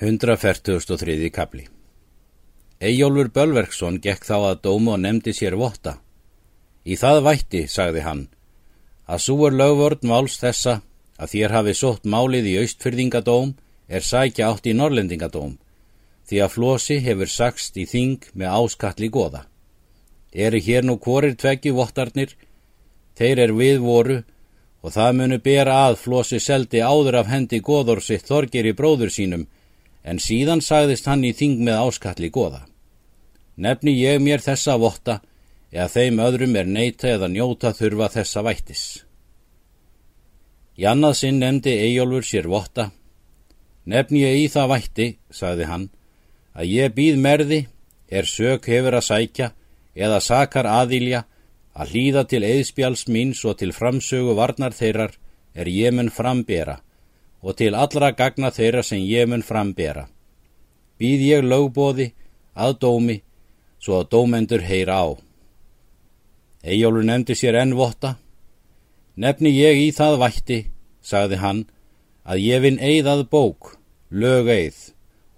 143. kapli Eyjólfur Bölverksson gekk þá að dómu og nefndi sér votta. Í það vætti, sagði hann, að svo er lögvörd máls þessa að þér hafi sótt málið í austfyrðingadóm er sækja átt í norlendingadóm, því að Flósi hefur sagst í þing með áskatli goða. Eri hér nú hvorir tveggi vottarnir, þeir er við voru og það munu bera að Flósi seldi áður af hendi goður sitt þorgir í bróður sínum en síðan sagðist hann í þing með áskalli goða. Nefni ég mér þessa votta, eða þeim öðrum er neyta eða njóta þurfa þessa vættis. Í annað sinn nefndi Eyjólfur sér votta. Nefni ég í það vætti, sagði hann, að ég býð merði, er sök hefur að sækja, eða sakar aðilja, að hlýða til eðspjáls míns og til framsögu varnar þeirrar er ég mun frambera og til allra gagna þeirra sem ég mun frambera. Býð ég lögbóði að dómi, svo að dómendur heyra á. Eyjólfur nefndi sér ennvotta. Nefni ég í það vætti, sagði hann, að ég vinn eigðað bók, lög eigð,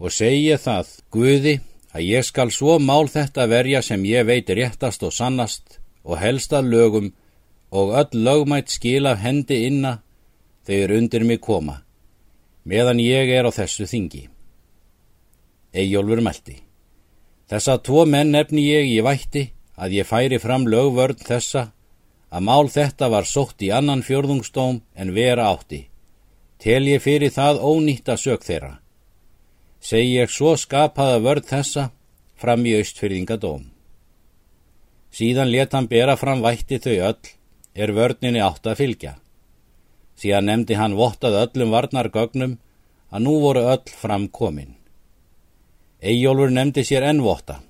og segi það, Guði, að ég skal svo mál þetta verja sem ég veit réttast og sannast og helst að lögum og öll lögmætt skil af hendi inna þegar undir mig koma meðan ég er á þessu þingi. Eyjólfur meldi. Þessa tvo menn nefni ég í vætti að ég færi fram lögvörn þessa að mál þetta var sótt í annan fjörðungstóm en vera átti. Tel ég fyrir það ónýtt að sög þeirra. Segi ég svo skapaða vörð þessa fram í austfyrðingadóm. Síðan let hann bera fram vætti þau öll er vörninni átt að fylgja síðan nefndi hann vottað öllum varnargögnum að nú voru öll fram komin. Eyjólfur nefndi sér ennvotta.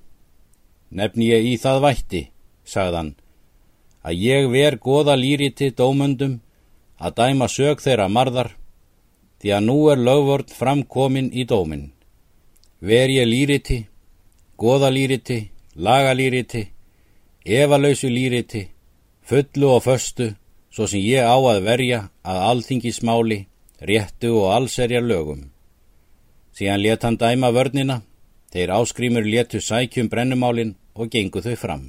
Nefni ég í það vætti, sagðan, að ég ver goða lýriti dómundum að dæma sög þeirra marðar, því að nú er lögvörd framkomin í dómin. Ver ég lýriti, goða lýriti, laga lýriti, efalausu lýriti, fullu og föstu, svo sem ég á að verja að alþingismáli, réttu og allserjar lögum. Síðan let hann dæma vörnina, þeir áskrimur letu sækjum brennumálin og gengu þau fram.